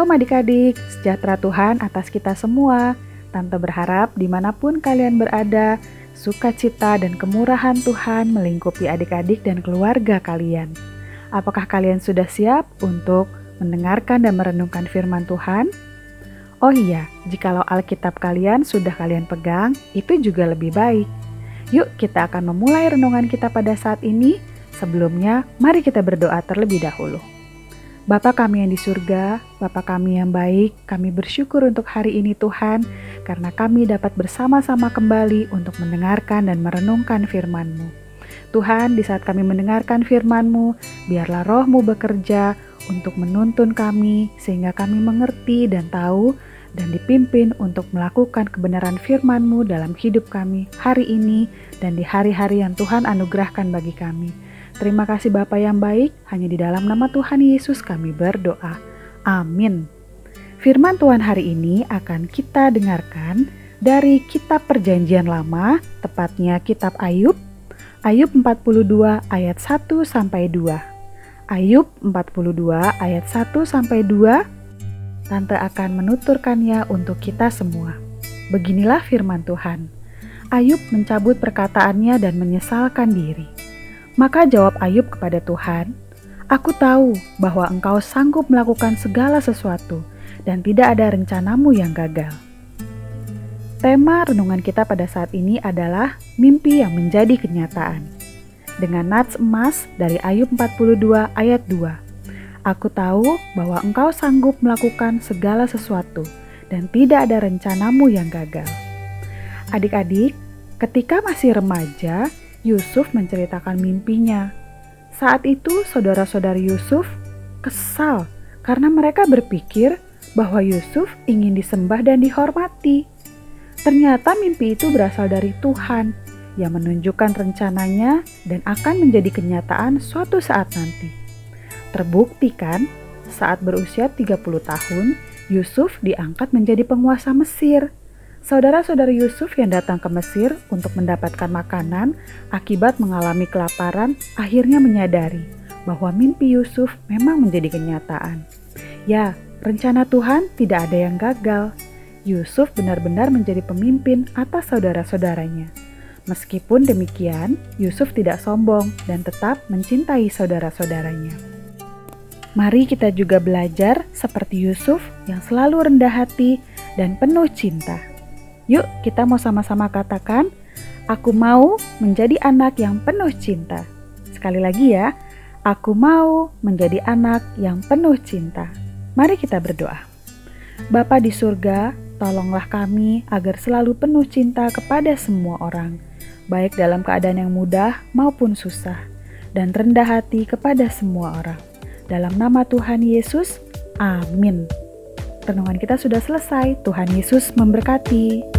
Shalom adik-adik, sejahtera Tuhan atas kita semua. Tante berharap di mana pun kalian berada, sukacita dan kemurahan Tuhan melingkupi adik-adik dan keluarga kalian. Apakah kalian sudah siap untuk mendengarkan dan merenungkan firman Tuhan? Oh iya, jikalau Alkitab kalian sudah kalian pegang, itu juga lebih baik. Yuk kita akan memulai renungan kita pada saat ini. Sebelumnya, mari kita berdoa terlebih dahulu. Bapa kami yang di surga, Bapa kami yang baik, kami bersyukur untuk hari ini Tuhan, karena kami dapat bersama-sama kembali untuk mendengarkan dan merenungkan firman-Mu. Tuhan, di saat kami mendengarkan firman-Mu, biarlah roh-Mu bekerja untuk menuntun kami, sehingga kami mengerti dan tahu dan dipimpin untuk melakukan kebenaran firman-Mu dalam hidup kami hari ini dan di hari-hari yang Tuhan anugerahkan bagi kami. Terima kasih Bapa yang baik, hanya di dalam nama Tuhan Yesus kami berdoa. Amin. Firman Tuhan hari ini akan kita dengarkan dari kitab Perjanjian Lama, tepatnya kitab Ayub, Ayub 42 ayat 1 sampai 2. Ayub 42 ayat 1 sampai 2. Tante akan menuturkannya untuk kita semua. Beginilah firman Tuhan. Ayub mencabut perkataannya dan menyesalkan diri. Maka jawab Ayub kepada Tuhan, Aku tahu bahwa engkau sanggup melakukan segala sesuatu dan tidak ada rencanamu yang gagal. Tema renungan kita pada saat ini adalah mimpi yang menjadi kenyataan. Dengan nats emas dari Ayub 42 ayat 2. Aku tahu bahwa engkau sanggup melakukan segala sesuatu dan tidak ada rencanamu yang gagal. Adik-adik, ketika masih remaja, Yusuf menceritakan mimpinya. Saat itu, saudara-saudari Yusuf kesal karena mereka berpikir bahwa Yusuf ingin disembah dan dihormati. Ternyata mimpi itu berasal dari Tuhan yang menunjukkan rencananya dan akan menjadi kenyataan suatu saat nanti. Terbukti kan, saat berusia 30 tahun, Yusuf diangkat menjadi penguasa Mesir. Saudara-saudari Yusuf yang datang ke Mesir untuk mendapatkan makanan akibat mengalami kelaparan akhirnya menyadari bahwa mimpi Yusuf memang menjadi kenyataan. Ya, rencana Tuhan tidak ada yang gagal. Yusuf benar-benar menjadi pemimpin atas saudara-saudaranya. Meskipun demikian, Yusuf tidak sombong dan tetap mencintai saudara-saudaranya. Mari kita juga belajar seperti Yusuf yang selalu rendah hati dan penuh cinta. Yuk, kita mau sama-sama katakan, "Aku mau menjadi anak yang penuh cinta." Sekali lagi ya, aku mau menjadi anak yang penuh cinta. Mari kita berdoa. Bapa di surga, tolonglah kami agar selalu penuh cinta kepada semua orang, baik dalam keadaan yang mudah maupun susah, dan rendah hati kepada semua orang. Dalam nama Tuhan Yesus, amin. Renungan kita sudah selesai. Tuhan Yesus memberkati.